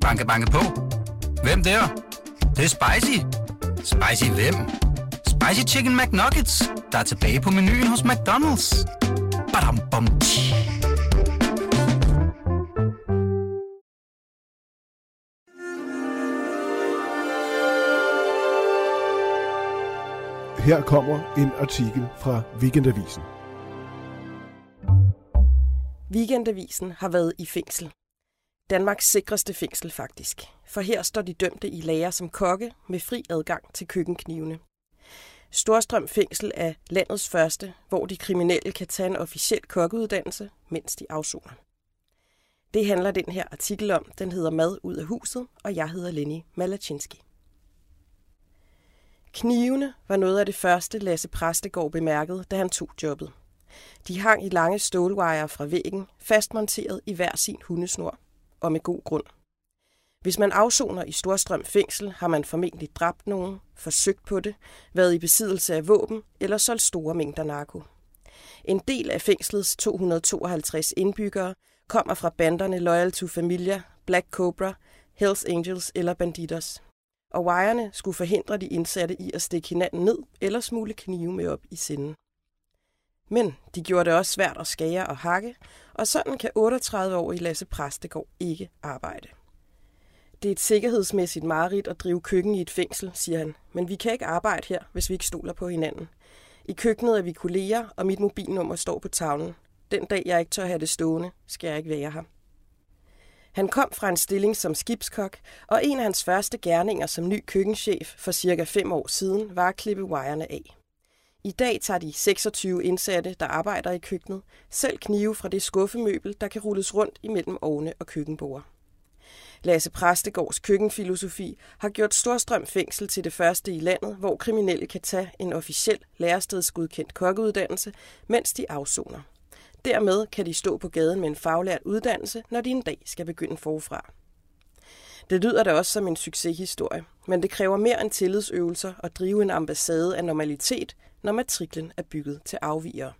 Banke, banke på. Hvem der? Det, det er spicy. Spicy hvem? Spicy Chicken McNuggets, der er tilbage på menuen hos McDonald's. Badum, bom, tji. Her kommer en artikel fra Weekendavisen. Weekendavisen har været i fængsel. Danmarks sikreste fængsel faktisk. For her står de dømte i lager som kokke med fri adgang til køkkenknivene. Storstrøm Fængsel er landets første, hvor de kriminelle kan tage en officiel kokkeuddannelse, mens de afsoner. Det handler den her artikel om. Den hedder Mad ud af huset, og jeg hedder Lenny Malachinski. Knivene var noget af det første, Lasse Præstegård bemærkede, da han tog jobbet. De hang i lange stålwire fra væggen, fastmonteret i hver sin hundesnor, og med god grund. Hvis man afsoner i Storstrøm fængsel, har man formentlig dræbt nogen, forsøgt på det, været i besiddelse af våben eller solgt store mængder narko. En del af fængslets 252 indbyggere kommer fra banderne Loyal to Familia, Black Cobra, Hells Angels eller Banditos. Og wirene skulle forhindre de indsatte i at stikke hinanden ned eller smule knive med op i sinden. Men de gjorde det også svært at skære og hakke, og sådan kan 38 år i Lasse Præstegård ikke arbejde. Det er et sikkerhedsmæssigt mareridt at drive køkken i et fængsel, siger han, men vi kan ikke arbejde her, hvis vi ikke stoler på hinanden. I køkkenet er vi kolleger, og mit mobilnummer står på tavlen. Den dag, jeg ikke tør have det stående, skal jeg ikke være her. Han kom fra en stilling som skibskok, og en af hans første gerninger som ny køkkenchef for cirka fem år siden var at klippe wirene af. I dag tager de 26 indsatte, der arbejder i køkkenet, selv knive fra det skuffemøbel, der kan rulles rundt imellem ovne og køkkenbord. Lasse Præstegårds køkkenfilosofi har gjort Storstrøm Fængsel til det første i landet, hvor kriminelle kan tage en officiel lærestedsgodkendt kokkeuddannelse, mens de afsoner. Dermed kan de stå på gaden med en faglært uddannelse, når de en dag skal begynde forfra. Det lyder da også som en succeshistorie, men det kræver mere end tillidsøvelser at drive en ambassade af normalitet, når matriklen er bygget til afvigere.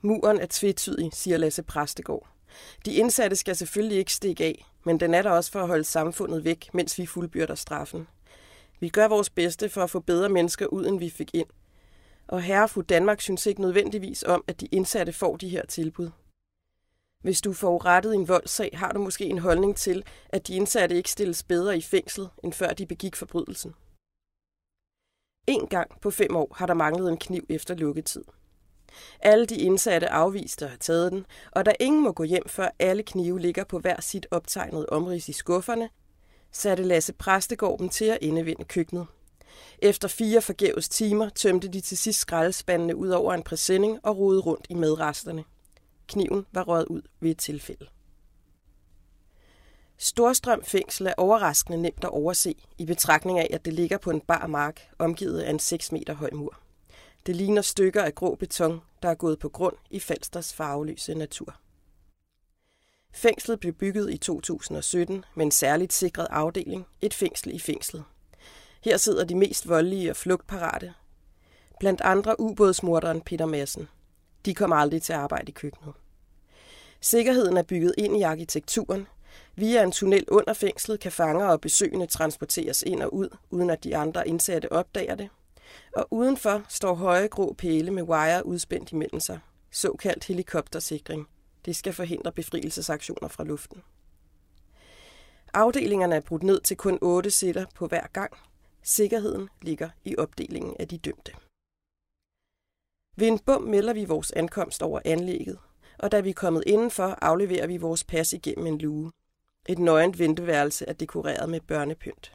Muren er tvetydig, siger Lasse Præstegård. De indsatte skal selvfølgelig ikke stikke af, men den er der også for at holde samfundet væk, mens vi fuldbyrder straffen. Vi gør vores bedste for at få bedre mennesker ud, end vi fik ind. Og herrefru Danmark synes ikke nødvendigvis om, at de indsatte får de her tilbud. Hvis du får rettet en voldssag, har du måske en holdning til, at de indsatte ikke stilles bedre i fængsel, end før de begik forbrydelsen. En gang på fem år har der manglet en kniv efter lukketid. Alle de indsatte afviste at have taget den, og da ingen må gå hjem, før alle knive ligger på hver sit optegnede omrids i skufferne, satte Lasse Præstegård dem til at indevinde køkkenet. Efter fire forgæves timer tømte de til sidst skraldespandene ud over en præsending og rodede rundt i medresterne. Kniven var røget ud ved et tilfælde. Storstrøm fængsel er overraskende nemt at overse, i betragtning af, at det ligger på en bar mark, omgivet af en 6 meter høj mur. Det ligner stykker af grå beton, der er gået på grund i Falsters farveløse natur. Fængslet blev bygget i 2017 med en særligt sikret afdeling, et fængsel i fængslet. Her sidder de mest voldelige og flugtparate. Blandt andre ubådsmorderen Peter Madsen. De kommer aldrig til at arbejde i køkkenet. Sikkerheden er bygget ind i arkitekturen. Via en tunnel under fængslet kan fanger og besøgende transporteres ind og ud, uden at de andre indsatte opdager det. Og udenfor står høje grå pæle med wire udspændt imellem sig. Såkaldt helikoptersikring. Det skal forhindre befrielsesaktioner fra luften. Afdelingerne er brudt ned til kun otte sætter på hver gang. Sikkerheden ligger i opdelingen af de dømte. Ved en bum melder vi vores ankomst over anlægget, og da vi er kommet indenfor, afleverer vi vores pas igennem en luge. Et nøgent venteværelse er dekoreret med børnepynt.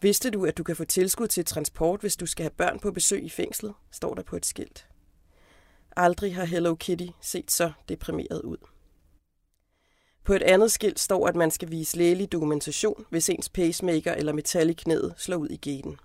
Vidste du, at du kan få tilskud til transport, hvis du skal have børn på besøg i fængslet, står der på et skilt. Aldrig har Hello Kitty set så deprimeret ud. På et andet skilt står, at man skal vise lægelig dokumentation, hvis ens pacemaker eller metal i knæet slår ud i gaten.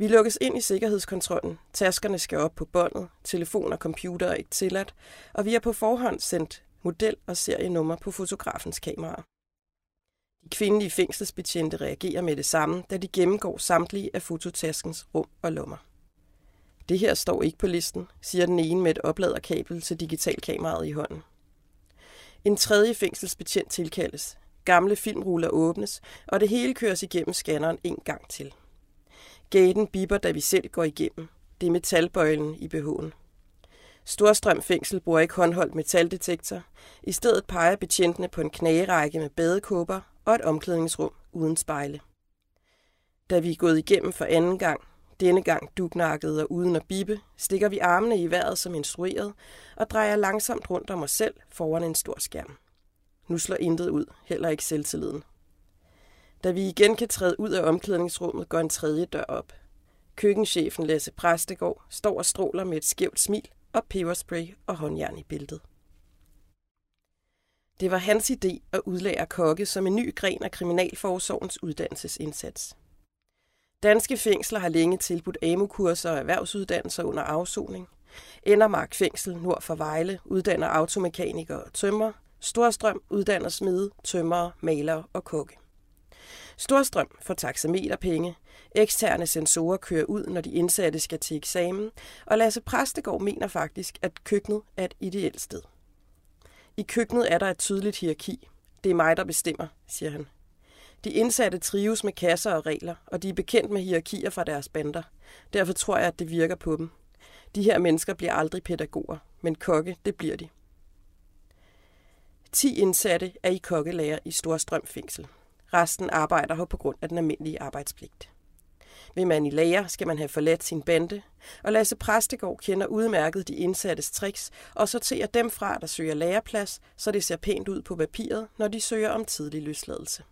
Vi lukkes ind i sikkerhedskontrollen, taskerne skal op på båndet, telefon og computer er ikke tilladt, og vi har på forhånd sendt model og serienummer på fotografens kamera. De kvindelige fængselsbetjente reagerer med det samme, da de gennemgår samtlige af fototaskens rum og lommer. Det her står ikke på listen, siger den ene med et opladerkabel til digitalkameraet i hånden. En tredje fængselsbetjent tilkaldes. Gamle filmruller åbnes, og det hele køres igennem scanneren en gang til. Gaten biber, da vi selv går igennem. Det er metalbøjlen i BH'en. Storstrøm fængsel bruger ikke håndholdt metaldetektor. I stedet peger betjentene på en knagerække med badekåber og et omklædningsrum uden spejle. Da vi er gået igennem for anden gang, denne gang dugnakket og uden at bippe, stikker vi armene i vejret som instrueret og drejer langsomt rundt om os selv foran en stor skærm. Nu slår intet ud, heller ikke selvtilliden. Da vi igen kan træde ud af omklædningsrummet, går en tredje dør op. Køkkenchefen Lasse Præstegård står og stråler med et skævt smil og peberspray og håndjern i bæltet. Det var hans idé at udlære kokke som en ny gren af Kriminalforsorgens uddannelsesindsats. Danske fængsler har længe tilbudt AMU-kurser og erhvervsuddannelser under afsoning. Endermark Fængsel nord for Vejle uddanner automekanikere og tømmer. Storstrøm uddanner smede, tømmer, malere og kokke. Storstrøm får taxameterpenge, eksterne sensorer kører ud, når de indsatte skal til eksamen, og Lasse Præstegård mener faktisk, at køkkenet er et ideelt sted. I køkkenet er der et tydeligt hierarki. Det er mig, der bestemmer, siger han. De indsatte trives med kasser og regler, og de er bekendt med hierarkier fra deres bander. Derfor tror jeg, at det virker på dem. De her mennesker bliver aldrig pædagoger, men kokke, det bliver de. 10 indsatte er i kokkelærer i Storstrøm fængsel. Resten arbejder her på grund af den almindelige arbejdspligt. Vil man i lærer, skal man have forladt sin bande, og Lasse Præstegård kender udmærket de indsattes tricks og sorterer dem fra, der søger læreplads, så det ser pænt ud på papiret, når de søger om tidlig løsladelse.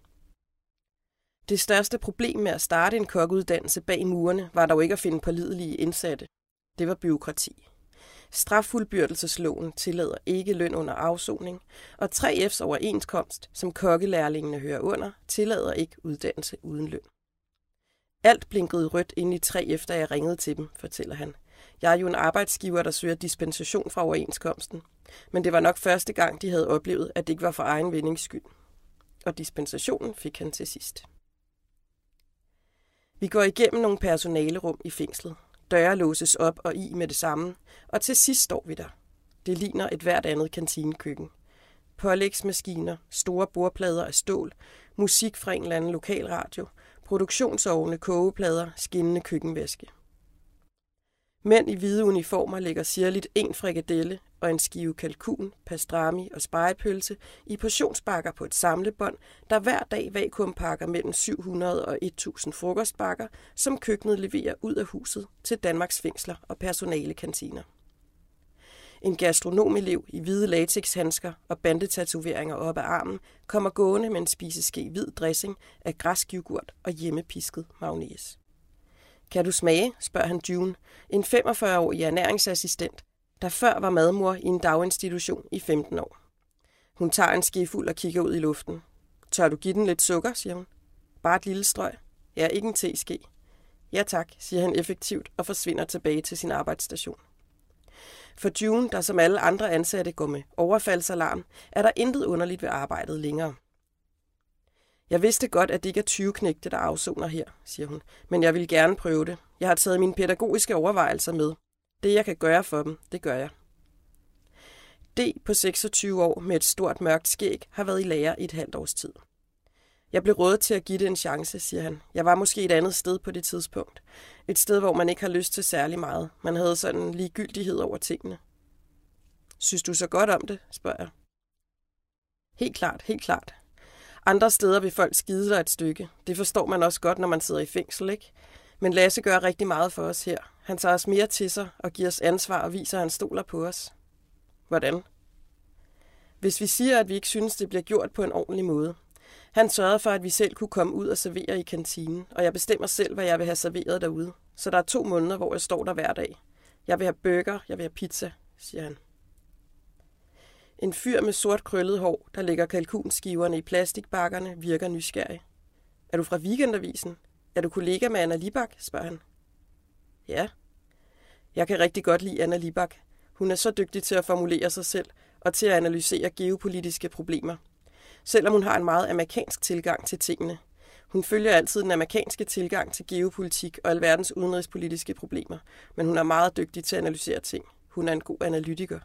Det største problem med at starte en kokkeuddannelse bag murene var dog ikke at finde pålidelige indsatte. Det var byråkrati. Straffuldbyrdelsesloven tillader ikke løn under afsoning, og 3F's overenskomst, som kokkelærlingene hører under, tillader ikke uddannelse uden løn. Alt blinkede rødt ind i 3F, da jeg ringede til dem, fortæller han. Jeg er jo en arbejdsgiver, der søger dispensation fra overenskomsten. Men det var nok første gang, de havde oplevet, at det ikke var for egen vindings skyld. Og dispensationen fik han til sidst. Vi går igennem nogle personalerum i fængslet. Døre låses op og i med det samme, og til sidst står vi der. Det ligner et hvert andet kantinekøkken. Pålægsmaskiner, store bordplader af stål, musik fra en eller anden lokalradio, produktionsovne, kogeplader, skinnende køkkenvæske. Mænd i hvide uniformer lægger sirligt en frikadelle og en skive kalkun, pastrami og spejepølse i portionsbakker på et samlebånd, der hver dag vakuumpakker mellem 700 og 1000 frokostbakker, som køkkenet leverer ud af huset til Danmarks fængsler og personalekantiner. En gastronomelev i hvide latexhandsker og bandetatoveringer op ad armen kommer gående med en spiseske hvid dressing af græsk yoghurt og hjemmepisket mayonnaise. Kan du smage, spørger han June, en 45-årig ernæringsassistent, der før var madmor i en daginstitution i 15 år. Hun tager en skefuld og kigger ud i luften. Tør du give den lidt sukker, siger hun. Bare et lille strøg. Ja, ikke en teske. Ja tak, siger han effektivt og forsvinder tilbage til sin arbejdsstation. For June, der som alle andre ansatte går med overfaldsalarm, er der intet underligt ved arbejdet længere. Jeg vidste godt, at det ikke er 20 knægte, der afsoner her, siger hun, men jeg vil gerne prøve det. Jeg har taget mine pædagogiske overvejelser med. Det, jeg kan gøre for dem, det gør jeg. D på 26 år med et stort mørkt skæg har været i lære i et halvt års tid. Jeg blev rådet til at give det en chance, siger han. Jeg var måske et andet sted på det tidspunkt. Et sted, hvor man ikke har lyst til særlig meget. Man havde sådan en ligegyldighed over tingene. Synes du så godt om det, spørger jeg. Helt klart, helt klart. Andre steder vil folk skide dig et stykke. Det forstår man også godt, når man sidder i fængsel, ikke? Men Lasse gør rigtig meget for os her. Han tager os mere til sig og giver os ansvar og viser, at han stoler på os. Hvordan? Hvis vi siger, at vi ikke synes, det bliver gjort på en ordentlig måde. Han sørgede for, at vi selv kunne komme ud og servere i kantinen, og jeg bestemmer selv, hvad jeg vil have serveret derude. Så der er to måneder, hvor jeg står der hver dag. Jeg vil have burger, jeg vil have pizza, siger han. En fyr med sort krøllet hår, der lægger kalkunskiverne i plastikbakkerne, virker nysgerrig. Er du fra Weekendavisen? Er du kollega med Anna Libak? spørger han. Ja. Jeg kan rigtig godt lide Anna Libak. Hun er så dygtig til at formulere sig selv og til at analysere geopolitiske problemer. Selvom hun har en meget amerikansk tilgang til tingene. Hun følger altid den amerikanske tilgang til geopolitik og alverdens udenrigspolitiske problemer, men hun er meget dygtig til at analysere ting. Hun er en god analytiker.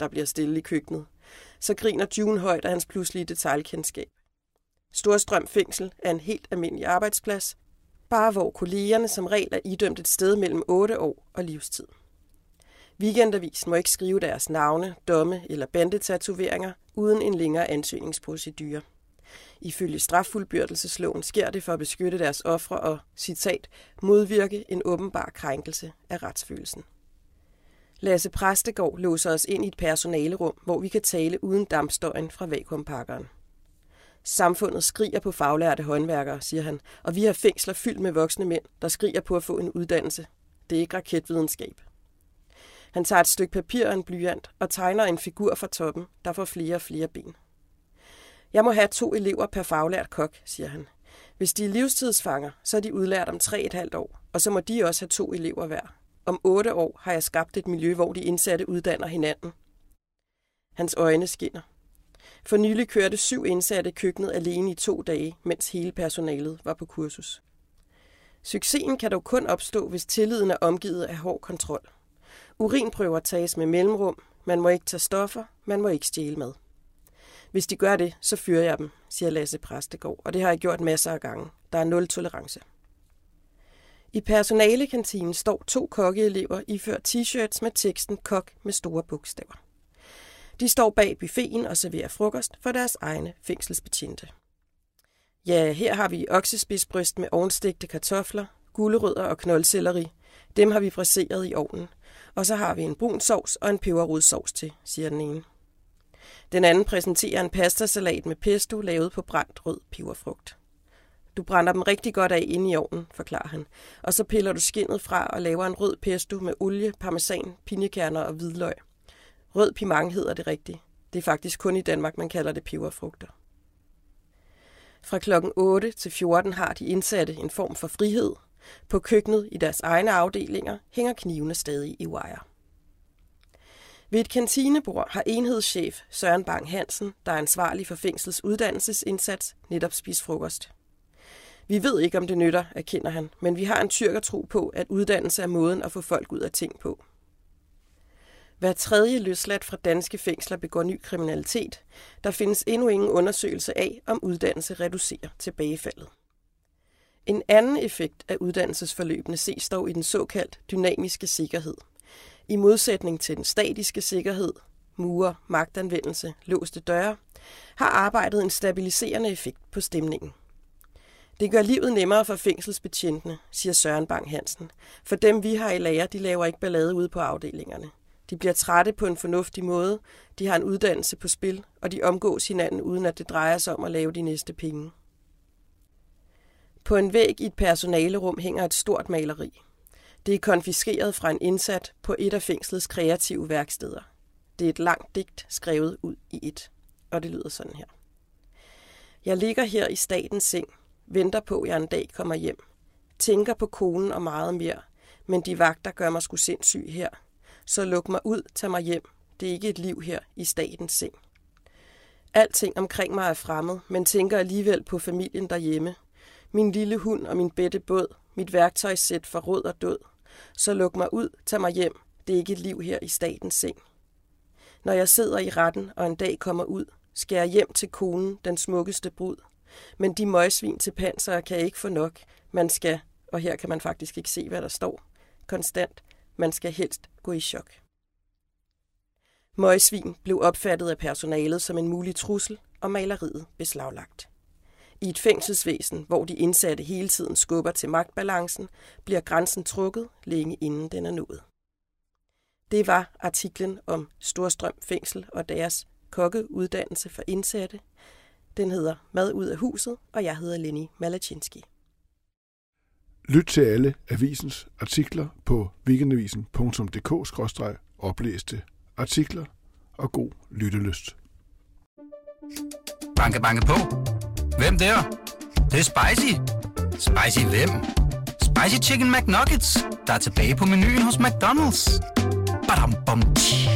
Der bliver stille i køkkenet. så griner June højt af hans pludselige detaljkendskab. Storstrøm Fængsel er en helt almindelig arbejdsplads, bare hvor kollegerne som regel er idømt et sted mellem 8 år og livstid. Weekendavisen må ikke skrive deres navne, domme eller bandetatoveringer uden en længere ansøgningsprocedure. Ifølge straffuldbyrdelsesloven sker det for at beskytte deres ofre og, citat, modvirke en åbenbar krænkelse af retsfølelsen. Lasse Præstegård låser os ind i et personalerum, hvor vi kan tale uden dampstøjen fra vakuumpakkeren. Samfundet skriger på faglærte håndværkere, siger han, og vi har fængsler fyldt med voksne mænd, der skriger på at få en uddannelse. Det er ikke raketvidenskab. Han tager et stykke papir og en blyant og tegner en figur fra toppen, der får flere og flere ben. Jeg må have to elever per faglært kok, siger han. Hvis de er livstidsfanger, så er de udlært om tre et halvt år, og så må de også have to elever hver. Om otte år har jeg skabt et miljø, hvor de indsatte uddanner hinanden. Hans øjne skinner. For nylig kørte syv indsatte køkkenet alene i to dage, mens hele personalet var på kursus. Succesen kan dog kun opstå, hvis tilliden er omgivet af hård kontrol. Urinprøver tages med mellemrum, man må ikke tage stoffer, man må ikke stjæle mad. Hvis de gør det, så fyrer jeg dem, siger Lasse Præstegård, og det har jeg gjort masser af gange. Der er nul tolerance. I personalekantinen står to kokkeelever iført t-shirts med teksten kok med store bogstaver. De står bag buffeten og serverer frokost for deres egne fængselsbetjente. Ja, her har vi oksespidsbryst med ovnstegte kartofler, gulerødder og knoldselleri. Dem har vi fraseret i ovnen. Og så har vi en brun sovs og en peberrodssovs til, siger den ene. Den anden præsenterer en pastasalat med pesto lavet på brændt rød peberfrugt. Du brænder dem rigtig godt af inde i ovnen, forklarer han. Og så piller du skinnet fra og laver en rød pesto med olie, parmesan, pinjekerner og hvidløg. Rød pimang hedder det rigtigt. Det er faktisk kun i Danmark, man kalder det peberfrugter. Fra klokken 8 til 14 har de indsatte en form for frihed. På køkkenet i deres egne afdelinger hænger knivene stadig i wire. Ved et kantinebord har enhedschef Søren Bang Hansen, der er ansvarlig for fængslets uddannelsesindsats, netop spist frokost. Vi ved ikke, om det nytter, erkender han, men vi har en tyrkertro på, at uddannelse er måden at få folk ud af ting på. Hver tredje løsladt fra danske fængsler begår ny kriminalitet. Der findes endnu ingen undersøgelse af, om uddannelse reducerer tilbagefaldet. En anden effekt af uddannelsesforløbene ses dog i den såkaldt dynamiske sikkerhed. I modsætning til den statiske sikkerhed, mure, magtanvendelse, låste døre, har arbejdet en stabiliserende effekt på stemningen. Det gør livet nemmere for fængselsbetjentene, siger Søren Bang Hansen. For dem vi har i lære, de laver ikke ballade ude på afdelingerne. De bliver trætte på en fornuftig måde, de har en uddannelse på spil, og de omgås hinanden uden at det drejer sig om at lave de næste penge. På en væg i et personalerum hænger et stort maleri. Det er konfiskeret fra en indsat på et af fængslets kreative værksteder. Det er et langt digt skrevet ud i et, og det lyder sådan her. Jeg ligger her i statens seng, venter på, at jeg en dag kommer hjem. Tænker på konen og meget mere, men de vagter gør mig sgu sindssyg her. Så luk mig ud, tag mig hjem. Det er ikke et liv her i statens seng. Alting omkring mig er fremmed, men tænker alligevel på familien derhjemme. Min lille hund og min bedte båd, mit værktøjssæt for råd og død. Så luk mig ud, tag mig hjem. Det er ikke et liv her i statens seng. Når jeg sidder i retten og en dag kommer ud, skal jeg hjem til konen, den smukkeste brud. Men de møgsvin til panser kan ikke få nok. Man skal, og her kan man faktisk ikke se, hvad der står, konstant, man skal helst gå i chok. Møgsvin blev opfattet af personalet som en mulig trussel, og maleriet beslaglagt. I et fængselsvæsen, hvor de indsatte hele tiden skubber til magtbalancen, bliver grænsen trukket længe inden den er nået. Det var artiklen om Storstrøm Fængsel og deres kokkeuddannelse for indsatte. Den hedder Mad ud af huset, og jeg hedder Lenny Malachinski. Lyt til alle avisens artikler på weekendavisen.dk-oplæste artikler og god lyttelyst. Banke, banke på. Hvem der? Det, det er spicy. Spicy hvem? Spicy Chicken McNuggets, der er tilbage på menuen hos McDonald's. Badum, bom, tji.